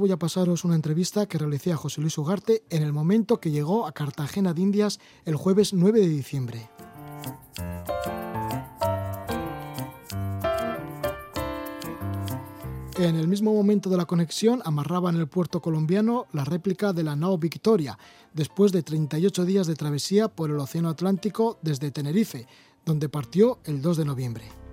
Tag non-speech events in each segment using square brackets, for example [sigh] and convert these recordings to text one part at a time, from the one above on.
Voy a pasaros una entrevista que realicé a José Luis Ugarte en el momento que llegó a Cartagena de Indias el jueves 9 de diciembre. En el mismo momento de la conexión amarraba en el puerto colombiano la réplica de la nao Victoria, después de 38 días de travesía por el Océano Atlántico desde Tenerife, donde partió el 2 de noviembre.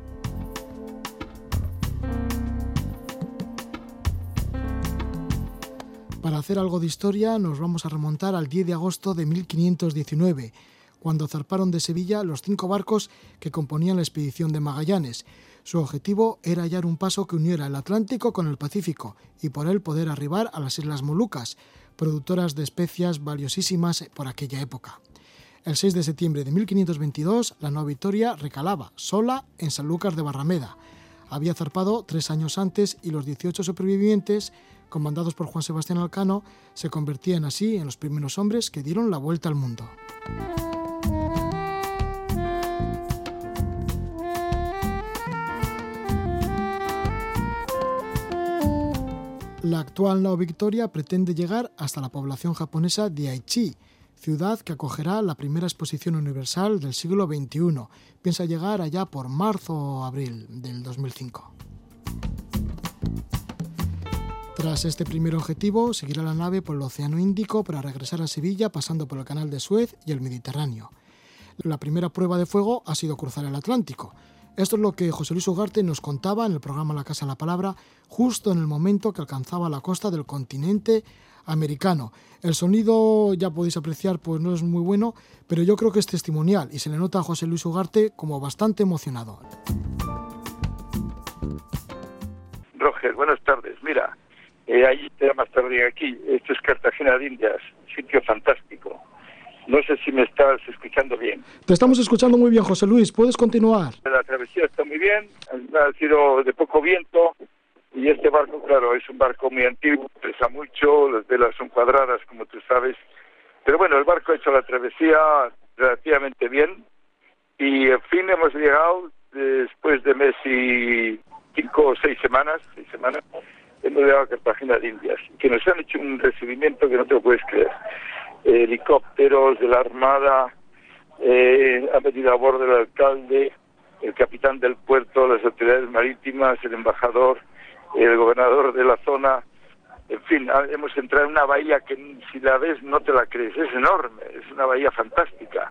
Para hacer algo de historia nos vamos a remontar al 10 de agosto de 1519, cuando zarparon de Sevilla los cinco barcos que componían la expedición de Magallanes, su objetivo era hallar un paso que uniera el Atlántico con el Pacífico y por él poder arribar a las Islas Molucas, productoras de especias valiosísimas por aquella época. El 6 de septiembre de 1522, la nueva Victoria recalaba, sola, en Sanlúcar de Barrameda. Había zarpado tres años antes y los 18 supervivientes, comandados por Juan Sebastián Alcano, se convertían así en los primeros hombres que dieron la vuelta al mundo. La actual Nao Victoria pretende llegar hasta la población japonesa de Aichi, ciudad que acogerá la primera exposición universal del siglo XXI. Piensa llegar allá por marzo o abril del 2005. Tras este primer objetivo, seguirá la nave por el Océano Índico para regresar a Sevilla pasando por el Canal de Suez y el Mediterráneo. La primera prueba de fuego ha sido cruzar el Atlántico. Esto es lo que José Luis Ugarte nos contaba en el programa La Casa de la Palabra, justo en el momento que alcanzaba la costa del continente americano. El sonido, ya podéis apreciar, pues no es muy bueno, pero yo creo que es testimonial y se le nota a José Luis Ugarte como bastante emocionado. Roger, buenas tardes. Mira, eh, ahí te más tarde aquí. Esto es Cartagena de Indias, sitio fantástico. No sé si me estás escuchando bien. Te estamos escuchando muy bien, José Luis. ¿Puedes continuar? La travesía está muy bien, ha sido de poco viento y este barco, claro, es un barco muy antiguo, pesa mucho, las velas son cuadradas, como tú sabes. Pero bueno, el barco ha hecho la travesía relativamente bien y en fin hemos llegado después de mes y cinco o seis semanas, seis semanas, hemos llegado a Cartagena de Indias, que nos han hecho un recibimiento que no te lo puedes creer helicópteros de la Armada, eh, ha venido a bordo el alcalde, el capitán del puerto, las autoridades marítimas, el embajador, el gobernador de la zona. En fin, hemos entrado en una bahía que si la ves no te la crees, es enorme, es una bahía fantástica.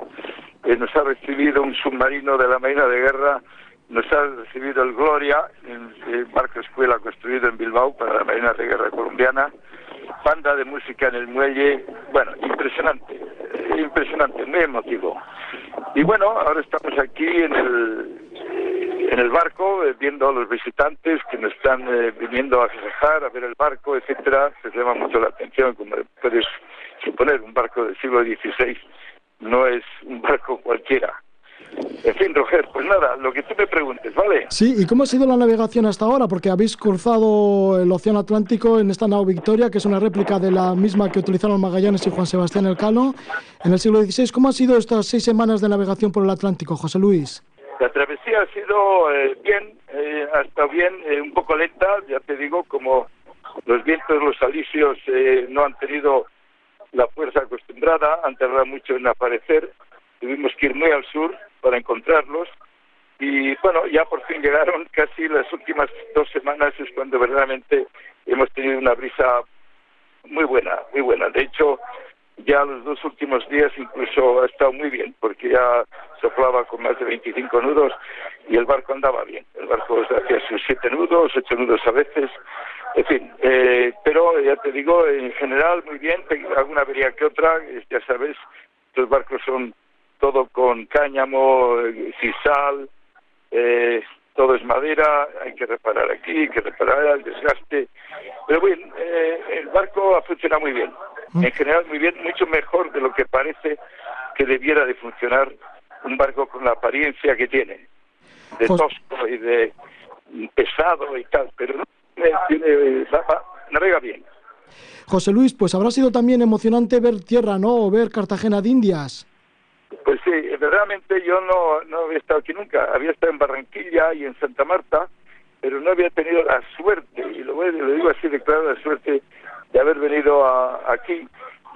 Eh, nos ha recibido un submarino de la Marina de Guerra, nos ha recibido el Gloria, el barco escuela construido en Bilbao para la Marina de Guerra colombiana banda de música en el muelle, bueno, impresionante, eh, impresionante, muy emotivo. Y bueno, ahora estamos aquí en el en el barco eh, viendo a los visitantes que nos están eh, viniendo a festejar, a ver el barco, etcétera, se llama mucho la atención, como puedes suponer, un barco del siglo XVI no es un barco cualquiera. En fin, Roger, pues nada, lo que tú me preguntes, ¿vale? Sí, ¿y cómo ha sido la navegación hasta ahora? Porque habéis cruzado el Océano Atlántico en esta nao Victoria, que es una réplica de la misma que utilizaron Magallanes y Juan Sebastián Elcano en el siglo XVI. ¿Cómo han sido estas seis semanas de navegación por el Atlántico, José Luis? La travesía ha sido eh, bien, eh, ha estado bien, eh, un poco lenta, ya te digo, como los vientos, los alisios no han tenido la fuerza acostumbrada, han tardado mucho en aparecer, tuvimos que ir muy al sur para encontrarlos y bueno, ya por fin llegaron [laughs] casi las últimas dos semanas es cuando verdaderamente hemos tenido una brisa muy buena, muy buena. De hecho, ya los dos últimos días incluso ha estado muy bien porque ya soplaba con más de 25 nudos y el barco andaba bien. El barco hacía sus siete nudos, ocho nudos a veces, en fin. Eh, pero ya te digo, en general muy bien, alguna avería que otra, ya sabes, los barcos son todo con cáñamo, sisal, eh, todo es madera, hay que reparar aquí, hay que reparar el desgaste. Pero bien, eh, el barco ha funcionado muy bien, mm. en general muy bien, mucho mejor de lo que parece que debiera de funcionar un barco con la apariencia que tiene, de pues tosco y de pesado y tal, pero no, eh, tiene, navega bien. José Luis, pues habrá sido también emocionante ver tierra, ¿no? O ver Cartagena de Indias. Verdaderamente yo no, no había estado aquí nunca. Había estado en Barranquilla y en Santa Marta, pero no había tenido la suerte, y lo, lo digo así de claro, la suerte de haber venido aquí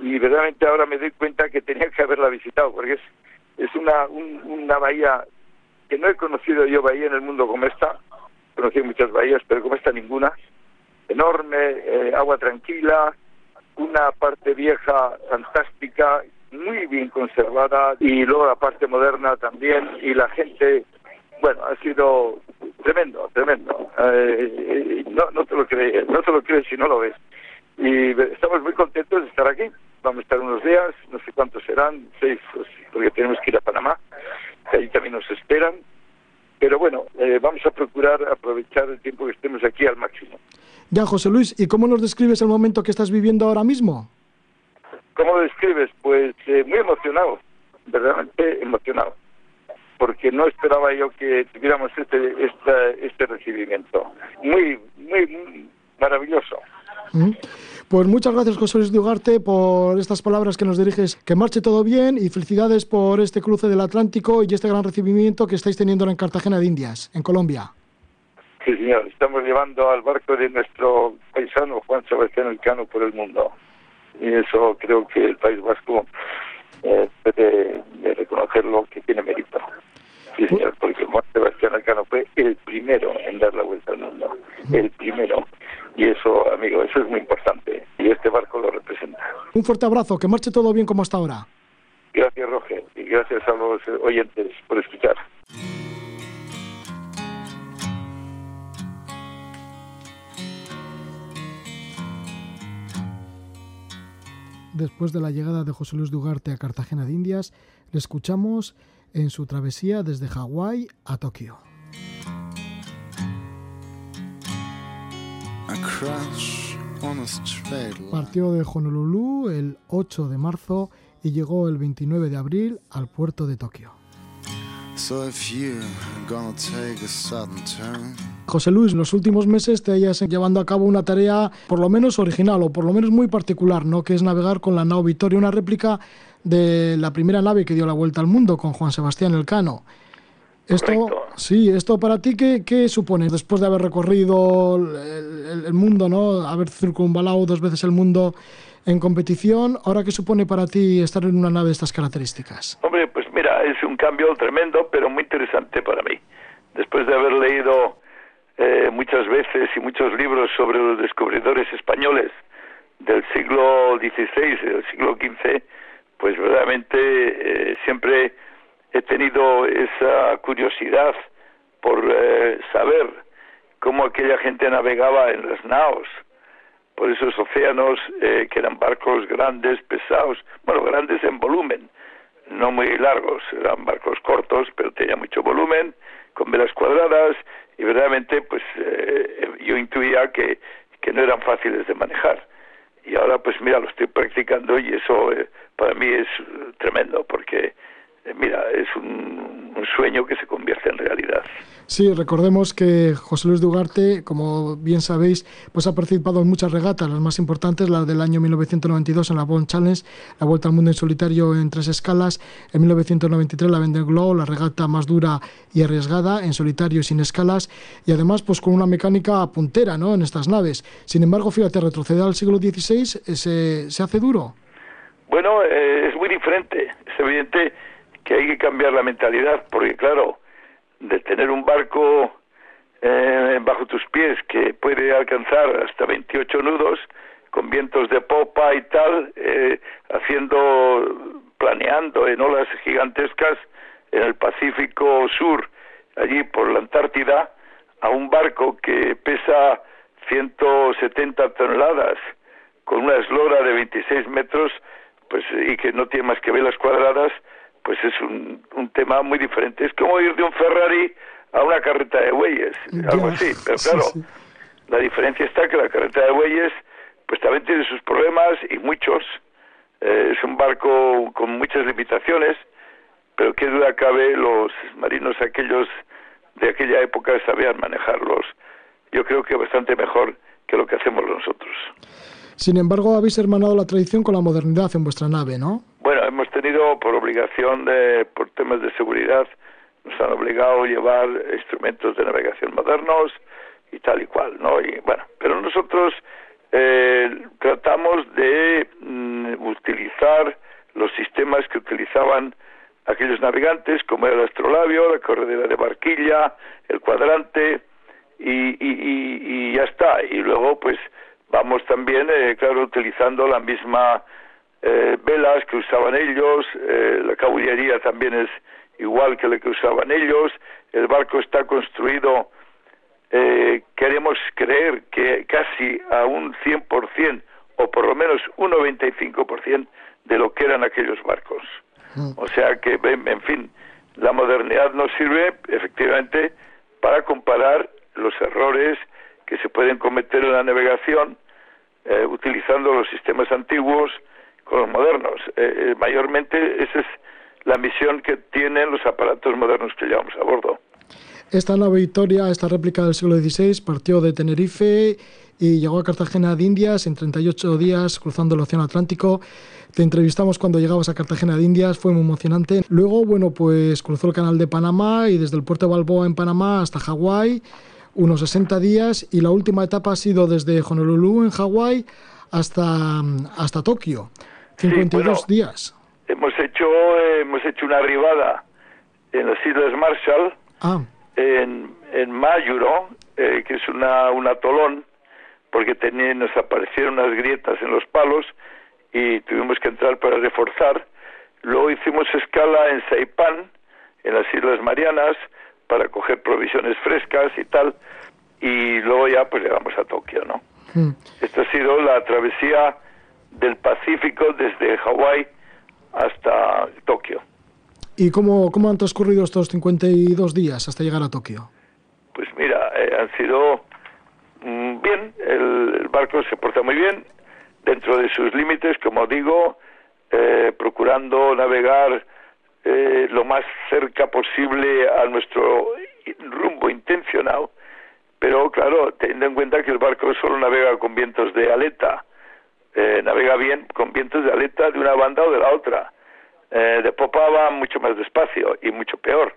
y verdaderamente ahora me doy cuenta que tenía que haberla visitado porque es, es una, una bahía que no he conocido yo bahía en el mundo como esta, conocí muchas bahías, pero como esta ninguna, enorme, eh, agua tranquila, una parte vieja fantástica, muy bien conservada y luego la parte moderna también y la gente, bueno, ha sido tremendo, tremendo. Eh, no, no te lo crees, no te lo crees si no lo ves. Y estamos muy contentos de estar aquí. Vamos a estar unos días, no sé cuántos serán, seis, pues, porque tenemos que ir a Panamá. Ahí también nos esperan. Pero bueno, eh, vamos a procurar aprovechar el tiempo que estemos aquí al máximo. Ya, José Luis, ¿y cómo nos describes el momento que estás viviendo ahora mismo? ¿Cómo lo describes? Pues eh, muy emocionado, verdaderamente emocionado, porque no esperaba yo que tuviéramos este, este recibimiento. Muy, muy, maravilloso. Pues muchas gracias, José Luis Dugarte, por estas palabras que nos diriges. Que marche todo bien y felicidades por este cruce del Atlántico y este gran recibimiento que estáis teniendo en Cartagena de Indias, en Colombia. Sí, señor. Estamos llevando al barco de nuestro paisano Juan Sebastián Elcano por el mundo. Y eso creo que el País Vasco eh, puede reconocerlo que tiene mérito. Sí, señor, porque Juan Sebastián Elcano fue el primero en dar la vuelta al mundo. El primero. Y eso, amigo, eso es muy importante. Y este barco lo representa. Un fuerte abrazo, que marche todo bien como hasta ahora. Gracias, Roger, y gracias a los oyentes Después de la llegada de José Luis Dugarte a Cartagena de Indias, le escuchamos en su travesía desde Hawái a Tokio. Partió de Honolulu el 8 de marzo y llegó el 29 de abril al puerto de Tokio. José Luis, en los últimos meses te hayas llevando a cabo una tarea por lo menos original o por lo menos muy particular, ¿no? que es navegar con la nao Victoria, una réplica de la primera nave que dio la vuelta al mundo con Juan Sebastián Elcano. Esto, sí, esto para ti, ¿qué, ¿qué, supone? Después de haber recorrido el, mundo, ¿no? Haber circunvalado dos veces el mundo en competición, ¿ahora qué supone para ti estar en una nave de estas características? Hombre, pues mira, es un cambio tremendo, pero muy interesante para mí. Después de haber leído eh, muchas veces y muchos libros sobre los descubridores españoles del siglo XVI del siglo XV, pues verdaderamente eh, siempre he tenido esa curiosidad por eh, saber cómo aquella gente navegaba en las naos, por esos océanos eh, que eran barcos grandes, pesados, bueno, grandes en volumen, no muy largos, eran barcos cortos, pero tenía mucho volumen, con velas cuadradas, y verdaderamente pues eh, yo intuía que, que no eran fáciles de manejar. Y ahora pues mira, lo estoy practicando y eso para mí es tremendo, porque eh, mira, es un, sueño que se convierte en realidad. Sí, recordemos que José Luis Dugarte, como bien sabéis, pues ha participado en muchas regatas, las más importantes, la del año 1992 en la Bond Challenge, la Vuelta al Mundo en solitario en tres escalas, en 1993 la Vendée Globe, la regata más dura y arriesgada, en solitario y sin escalas, y además pues con una mecánica puntera ¿no? en estas naves. Sin embargo, fíjate, retroceder al siglo XVI eh, se, se hace duro. Bueno, eh, es muy diferente, es evidente que hay que cambiar la mentalidad, porque claro, de tener un barco eh, bajo tus pies que puede alcanzar hasta 28 nudos, con vientos de popa y tal, eh, haciendo, planeando en olas gigantescas en el Pacífico Sur, allí por la Antártida, a un barco que pesa 170 toneladas, con una eslora de 26 metros, pues y que no tiene más que velas cuadradas, pues es un, un tema muy diferente. Es como ir de un Ferrari a una carreta de bueyes, algo así. Pero claro, la diferencia está que la carreta de bueyes pues también tiene sus problemas y muchos. Eh, es un barco con muchas limitaciones, pero qué duda cabe los marinos aquellos de aquella época sabían manejarlos. Yo creo que bastante mejor que lo que hacemos nosotros. Sin embargo, habéis hermanado la tradición con la modernidad en vuestra nave, ¿no? Bueno, hemos tenido por obligación, de, por temas de seguridad, nos han obligado a llevar instrumentos de navegación modernos y tal y cual, ¿no? Y bueno, pero nosotros eh, tratamos de mm, utilizar los sistemas que utilizaban aquellos navegantes, como el astrolabio, la corredera de barquilla, el cuadrante, y, y, ya está. Y luego, pues, vamos también, eh, claro, utilizando la misma eh, velas que usaban ellos, eh, la caballería también es igual que la que usaban ellos, el barco está construido, eh, queremos creer que casi a un 100% o por lo menos un 95% de lo que eran aquellos barcos. Mm. O sea que, en fin, la modernidad nos sirve efectivamente para comparar los errores que se pueden cometer en la navegación eh, utilizando los sistemas antiguos modernos. Eh, eh, mayormente esa es la misión que tienen los aparatos modernos que llevamos a bordo. Esta nave Victoria, esta réplica del siglo XVI, partió de Tenerife y llegó a Cartagena de Indias en 38 días cruzando el Océano Atlántico. Te entrevistamos cuando llegabas a Cartagena de Indias, fue muy emocionante. Luego, bueno, pues cruzó el canal de Panamá y desde el puerto de Balboa en Panamá hasta Hawái, unos 60 días y la última etapa ha sido desde Honolulu en Hawái hasta, hasta Tokio, 52 días. Hemos hecho, hemos hecho una arribada en las Islas Marshall. Ah en, en Mayuro, eh, que es una, un atolón, porque tenía, nos aparecieron unas grietas en los palos y tuvimos que entrar para reforzar. Luego hicimos escala en Saipán, en las Islas Marianas, para coger provisiones frescas y tal, y luego ya pues llegamos a Tokio, ¿no? Hmm. Esta ha sido la travesía del Pacífico desde Hawái hasta Tokio. ¿Y cómo, cómo han transcurrido estos 52 días hasta llegar a Tokio? Pues mira, eh, han sido mm, bien, el, barco se porta muy bien, dentro de sus límites, como digo, eh, procurando navegar eh, lo más cerca posible a nuestro rumbo intencionado, pero claro, teniendo en cuenta que el barco solo navega con vientos de aleta, navega bien con vientos de aleta de una banda o de la otra eh, de popa va mucho más despacio y mucho peor.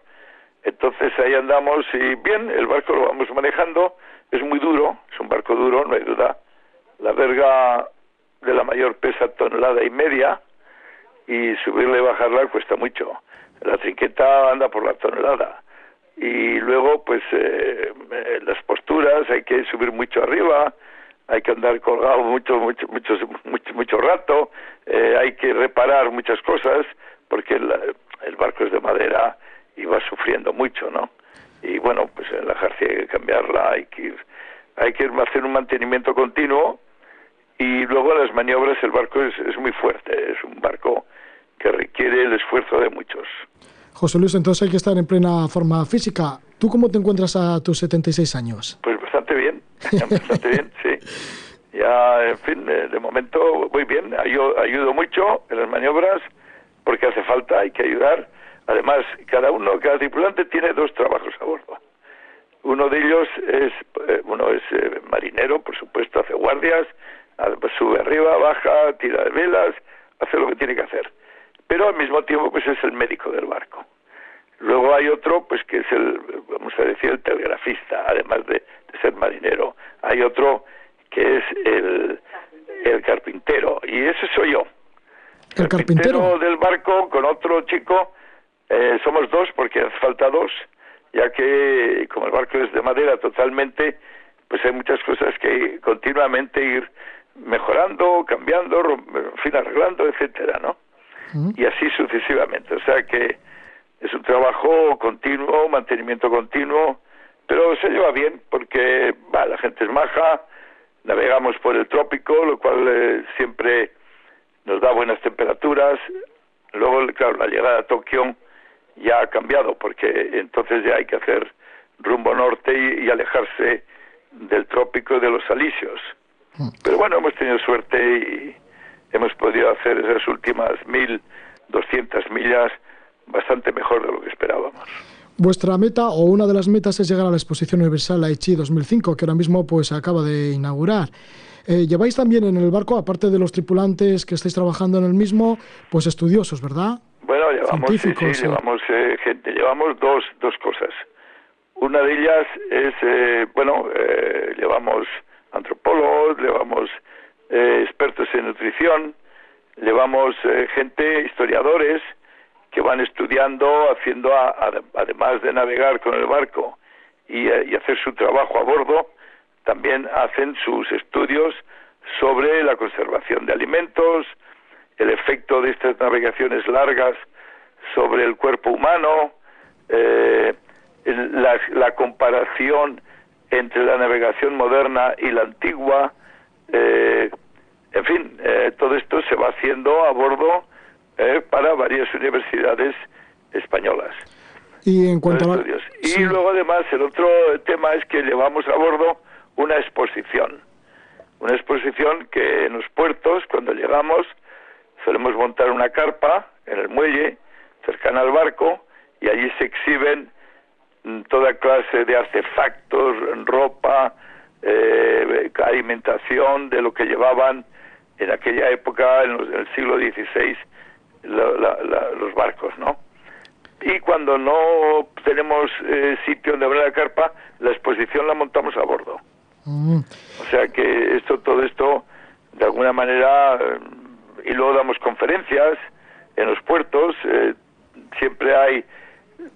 Entonces ahí andamos y bien, el barco lo vamos manejando, es muy duro, es un barco duro, no hay duda. La verga de la mayor pesa tonelada y media y subirla y bajarla cuesta mucho. La trinqueta anda por la tonelada y luego pues eh, eh, las posturas hay que subir mucho arriba, hay que andar colgado mucho, mucho, mucho, mucho, mucho rato, eh, hay que reparar muchas cosas, porque el, el, barco es de madera y va sufriendo mucho, ¿no? Y bueno, pues en la jarcia hay que cambiarla, hay que ir, hay que hacer un mantenimiento continuo y luego las maniobras el barco es, es muy fuerte, es un barco que requiere el esfuerzo de muchos. José Luis, entonces hay que estar en plena forma física. ¿Tú cómo te encuentras a tus 76 años? Pues bastante bien, bastante bien, sí. Ya, en fin, eh, de momento voy bien, ayudo, ayudo mucho en las maniobras porque hace falta, hay que ayudar. Además, cada uno, cada tripulante tiene dos trabajos a bordo. Uno de ellos es, eh, uno es eh, marinero, por supuesto, hace guardias, sube arriba, baja, tira de velas, hace lo que tiene que hacer. Pero al mismo tiempo, pues es el médico del barco. Luego hay otro, pues que es el, vamos a decir, el telegrafista, además de, ser marinero. Hay otro que es el, el carpintero, y ese soy yo. El carpintero, del barco con otro chico, eh, somos dos porque hace falta dos, ya que como el barco es de madera totalmente, pues hay muchas cosas que continuamente ir mejorando, cambiando, en fin, arreglando, etcétera, ¿no? Y así sucesivamente. O sea que es un trabajo continuo, mantenimiento continuo, pero se lleva bien porque va, la gente es maja, navegamos por el trópico, lo cual eh, siempre nos da buenas temperaturas. Luego, claro, la llegada a Tokio ya ha cambiado porque entonces ya hay que hacer rumbo norte y, alejarse del trópico y de los alisios. Mm. Pero bueno, hemos tenido suerte y hemos podido hacer esas últimas mil doscientas millas bastante mejor de lo que esperábamos. Vuestra meta o una de las metas es llegar a la Exposición Universal Aichi 2005, que ahora mismo pues acaba de inaugurar. Eh, lleváis también en el barco, aparte de los tripulantes que estáis trabajando en el mismo, pues estudiosos, ¿verdad? Bueno, llevamos, llevamos eh, gente, llevamos dos, dos cosas. Una de ellas es, eh, bueno, llevamos antropólogos, llevamos eh, expertos en nutrición, llevamos eh, gente, historiadores, que van estudiando, haciendo, además de navegar con el barco y, y hacer su trabajo a bordo, también hacen sus estudios sobre la conservación de alimentos, el efecto de estas navegaciones largas sobre el cuerpo humano, eh, la, comparación entre la navegación moderna y la antigua, eh, en fin, eh, todo esto se va haciendo a bordo para varias universidades españolas. Y en cuanto a Y luego además el otro tema es que llevamos a bordo una exposición. Una exposición que en los puertos, cuando llegamos, solemos montar una carpa en el muelle, cercana al barco, y allí se exhiben mm, toda clase de artefactos, ropa, eh, alimentación de lo que llevaban en aquella época, en, el siglo XVI, los barcos, ¿no? Y cuando no tenemos eh, sitio donde abrir la carpa, la exposición la montamos a bordo. Mm. O sea que esto, todo esto, de alguna manera, y luego damos conferencias en los puertos, eh, siempre hay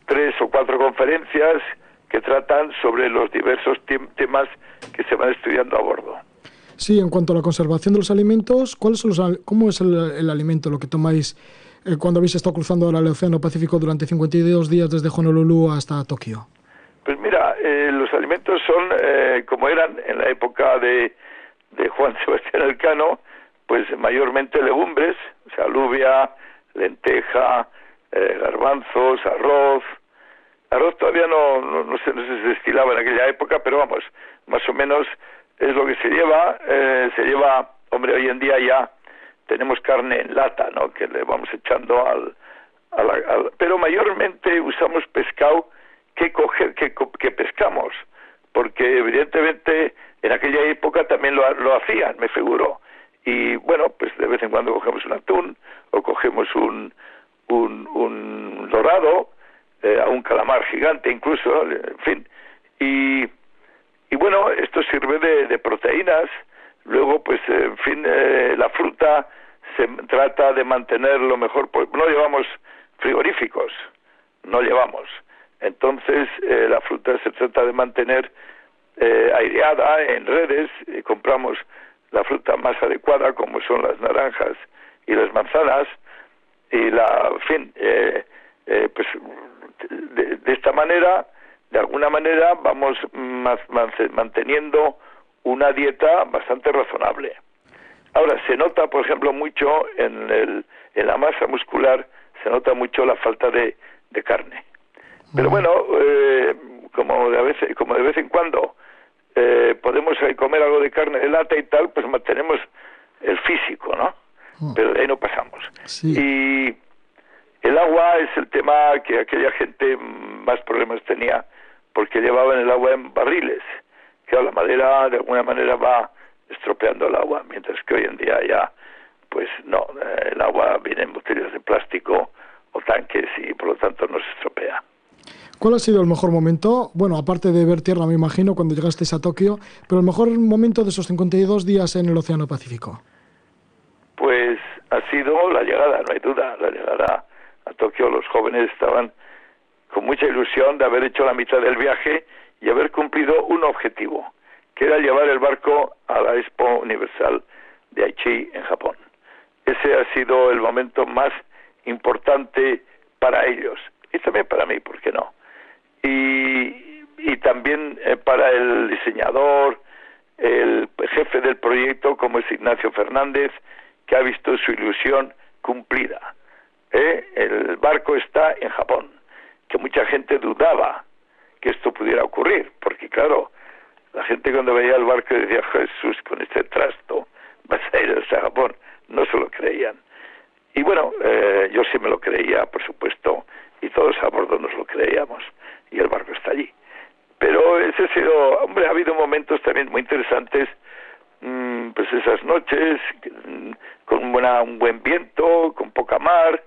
tres o cuatro conferencias que tratan sobre los diversos temas que se van estudiando a bordo. Sí, en cuanto a la conservación de los alimentos, ¿cuáles son los, ¿cómo es el, alimento lo que tomáis eh, cuando habéis estado cruzando el Océano Pacífico durante 52 días desde Honolulu hasta Tokio? Pues mira, eh, los alimentos son eh, como eran en la época de, de Juan [laughs] Sebastián Elcano, pues mayormente legumbres, o sea, alubia, lenteja, eh, garbanzos, arroz. Arroz todavía no, no, se, destilaba en aquella época, pero vamos, más o menos es lo que se lleva. Eh, se lleva, hombre, hoy en día ya tenemos carne en lata, ¿no? Que le vamos echando al, al pero mayormente usamos pescado que, coger, que, que pescamos, porque evidentemente en aquella época también lo, lo hacían, me figuro. Y bueno, pues de vez en cuando cogemos un atún o cogemos un, un, un dorado, eh, a un calamar gigante incluso, en fin. Y, y bueno, esto sirve de, de proteínas. Luego, pues, en fin, eh, la fruta se trata de mantener lo mejor. No llevamos frigoríficos, no llevamos. Entonces, eh, la fruta se trata de mantener eh, aireada en redes, compramos la fruta más adecuada, como son las naranjas y las manzanas, y la, en fin, eh, pues de, esta manera, de alguna manera, vamos manteniendo una dieta bastante razonable. Ahora, se nota, por ejemplo, mucho en, el, en la masa muscular, se nota mucho la falta de carne. Pero bueno, eh, como, de vez, como de vez en cuando eh, podemos comer algo de carne de lata y tal, pues mantenemos el físico, ¿no? Mm. Pero de ahí no pasamos. Y el agua es el tema que aquella gente más problemas tenía porque llevaban el agua en barriles. Que la madera de alguna manera va estropeando el agua, mientras que hoy en día ya, pues no, eh, el agua viene en botellas de plástico o tanques y por lo tanto no se estropea. ¿Cuál ha sido el mejor momento? Bueno, aparte de ver tierra, me imagino, cuando llegasteis a Tokio, pero el mejor momento de esos 52 días en el Océano Pacífico. Pues ha sido la llegada, no hay duda, la llegada a Tokio. Los jóvenes estaban con mucha ilusión de haber hecho la mitad del viaje y haber cumplido un objetivo, que era llevar el barco a la Expo Universal de Aichi en Japón. Ese ha sido el momento más importante para ellos y también para mí, ¿por qué no? y, también eh, para el diseñador, el jefe del proyecto, como es Ignacio Fernández, que ha visto su ilusión cumplida. ¿eh? El barco está en Japón, que mucha gente dudaba que esto pudiera ocurrir, porque claro, la gente cuando veía el barco decía, Jesús, con este trasto vas a ir hasta Japón, no se lo creían. Y bueno, eh, yo sí me lo creía, por supuesto, y todos a bordo nos lo creíamos y el barco está allí. Pero ese ha sido, hombre, ha habido momentos también muy interesantes, mm, pues esas noches mm, con un buen viento, con poca mar,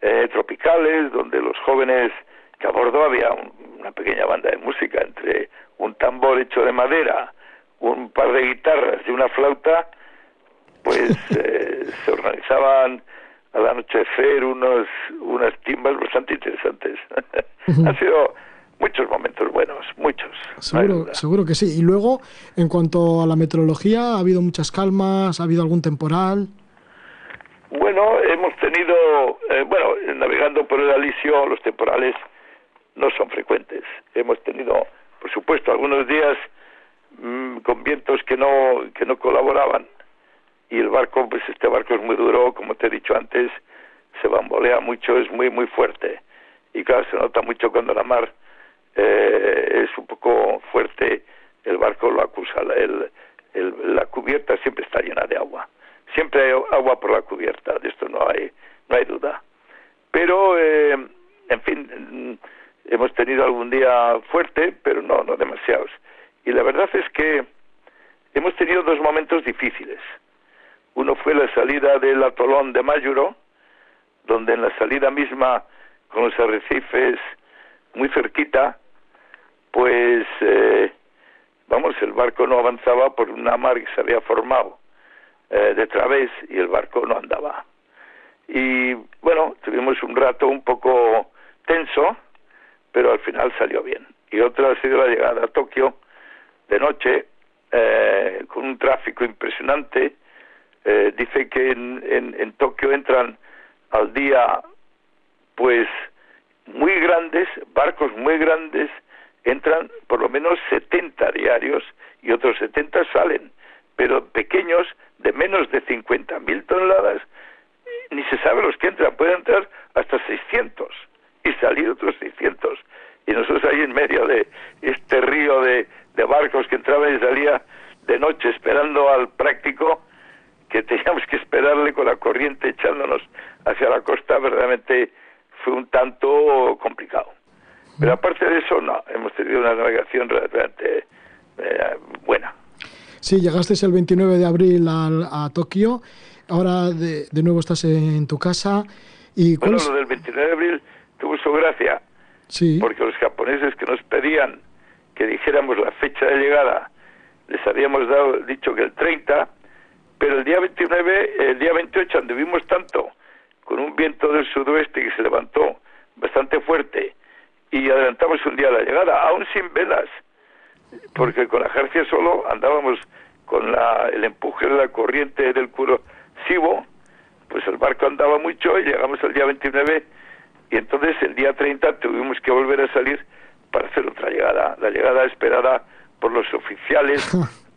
eh, tropicales, donde los jóvenes que a bordo había una pequeña banda de música entre un tambor hecho de madera, un par de guitarras y una flauta, pues [laughs] eh, se organizaban al anochecer unos unas timbas bastante interesantes. [laughs] Han sido muchos momentos buenos, muchos. Seguro, seguro que sí. Y luego, en cuanto a la meteorología, ¿ha habido muchas calmas? ¿Ha habido algún temporal? Bueno, hemos tenido, eh, bueno, navegando por el Alisio, los temporales no son frecuentes. Hemos tenido, por supuesto, algunos días mm, con vientos que no que no colaboraban. Y el barco, pues este barco es muy duro, como te he dicho antes, se bambolea mucho, es muy muy fuerte. Y claro se nota mucho cuando la mar eh, es un poco fuerte, el barco lo acusa, el, la cubierta siempre está llena de agua, siempre hay agua por la cubierta, de esto no hay no hay duda, pero eh, en fin hemos tenido algún día fuerte, pero no no demasiados y la verdad es que hemos tenido dos momentos difíciles. Uno fue la salida del atolón de Mayuro, donde en la salida misma, con los arrecifes muy cerquita, pues, eh, vamos, el barco no avanzaba por una mar que se había formado eh, de través y el barco no andaba. Y bueno, tuvimos un rato un poco tenso, pero al final salió bien. Y otra ha sido la llegada a Tokio de noche, eh, con un tráfico impresionante, eh, dice que en, en, Tokio entran al día pues muy grandes, barcos muy grandes, entran por lo menos 70 diarios y otros 70 salen, pero pequeños de menos de 50.000 toneladas, ni se sabe los que entran, pueden entrar hasta 600 y salir otros 600. Y nosotros ahí en medio de este río de, de barcos que entraban y salía de noche esperando al práctico, que teníamos que esperarle con la corriente echándonos hacia la costa, verdaderamente fue un tanto complicado. Pero aparte de eso, no, hemos tenido una navegación realmente eh, buena. Sí, llegaste el 29 de abril a, Tokio, ahora de, de, nuevo estás en tu casa. Y bueno, lo del 29 de abril tuvo su gracia, sí. porque los japoneses que nos pedían que dijéramos la fecha de llegada, les habíamos dado dicho que el 30, pero el día 29, el día 28 anduvimos tanto con un viento del sudoeste que se levantó bastante fuerte y adelantamos un día la llegada, aún sin velas, porque con la jercia solo andábamos con la, el empuje de la corriente del curo Sibo, pues el barco andaba mucho y llegamos el día 29 y entonces el día 30 tuvimos que volver a salir para hacer otra llegada, la llegada esperada por los oficiales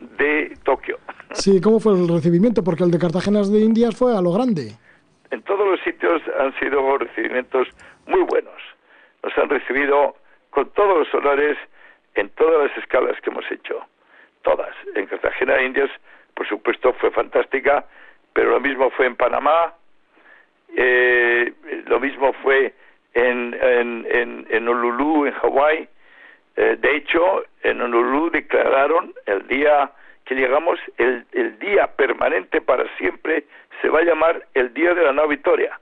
[laughs] de Tokio. Sí, ¿cómo fue el recibimiento? Porque el de Cartagena de Indias fue a lo grande. En todos los sitios han sido recibimientos muy buenos. Nos han recibido con todos los honores en todas las escalas que hemos hecho. Todas. En Cartagena de Indias, por supuesto, fue fantástica, pero lo mismo fue en Panamá, eh, lo mismo fue en, en, en, en Honolulu, en Hawái. Eh, de hecho, en Honolulu declararon el día que llegamos, el, el día permanente para siempre se va a llamar el Día de la Nueva Victoria.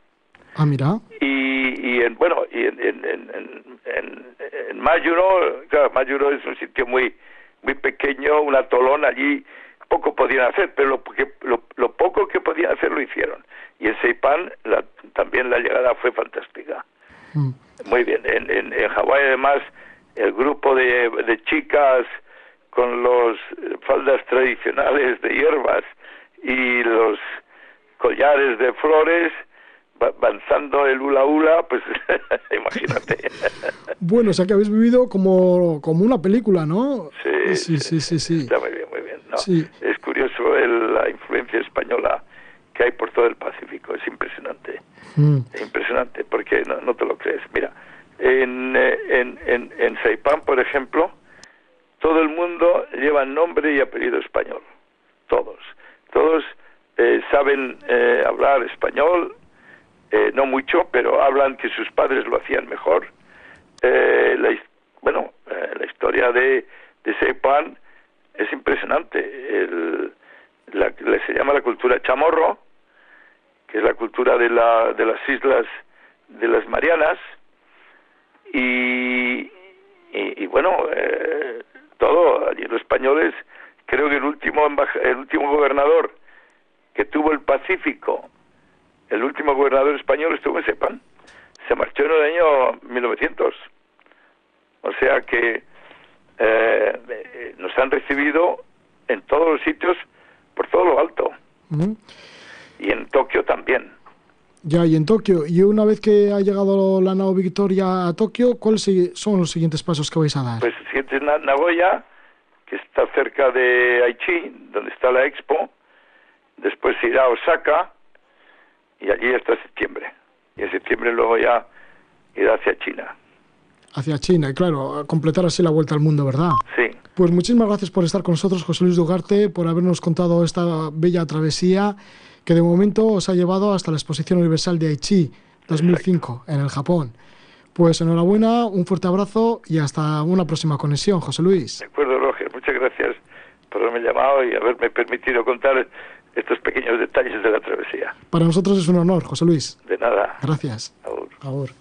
Ah, mira. Y, y en, bueno, y en, en, en, en, Mayuro, claro, Mayuro es un sitio muy muy pequeño, un atolón, allí poco podían hacer, pero lo, lo, lo poco que podían hacer lo hicieron. Y en Seipan la, también la llegada fue fantástica. Mm. Muy bien. En, en, en Hawái, además, el grupo de, de chicas con los faldas tradicionales de hierbas y los collares de flores avanzando el hula hula, pues [laughs] imagínate. bueno, o sea que habéis vivido como, como una película, ¿no? Sí, sí, sí, sí. Está muy bien, muy bien. Es curioso la influencia española que hay por todo el Pacífico, es impresionante. Mm. Es impresionante, porque no, no, te lo crees. Mira, en, eh, en, en, en Saipán, por ejemplo, todo el mundo lleva nombre y apellido español. Todos. Todos eh, saben eh, hablar español, eh, no mucho, pero hablan que sus padres lo hacían mejor. La, bueno, la historia de, de Seipan es impresionante. El, la, se llama la cultura chamorro, que es la cultura de, la, de las islas de las Marianas, y, y, bueno, eh, todo, allí los españoles creo que el último, el último gobernador que tuvo el Pacífico, el último gobernador español estuvo en Sepan. Se marchó en el año 1900. O sea que eh, nos han recibido en todos los sitios, por todo lo alto. Y en Tokio también. Ya, y en Tokio. Y una vez que ha llegado la Nao Victoria a Tokio, ¿cuáles son los siguientes pasos que vais a dar? Pues el siguiente es Nagoya, que está cerca de Aichi, donde está la Expo. Después irá a Osaka y allí hasta septiembre. Y en septiembre luego ya irá hacia China. Hacia China, y claro, completar así la vuelta al mundo, ¿verdad? Sí. Pues muchísimas gracias por estar con nosotros, José Luis Dugarte, por habernos contado esta bella travesía que de momento os ha llevado hasta la Exposición Universal de Aichi 2005 en el Japón. Pues enhorabuena, un fuerte abrazo y hasta una próxima conexión, José Luis. De acuerdo, Roger. Muchas gracias por haberme llamado y haberme permitido contar estos pequeños detalles de la travesía. Para nosotros es un honor, José Luis. De nada. Gracias. Agur. Agur.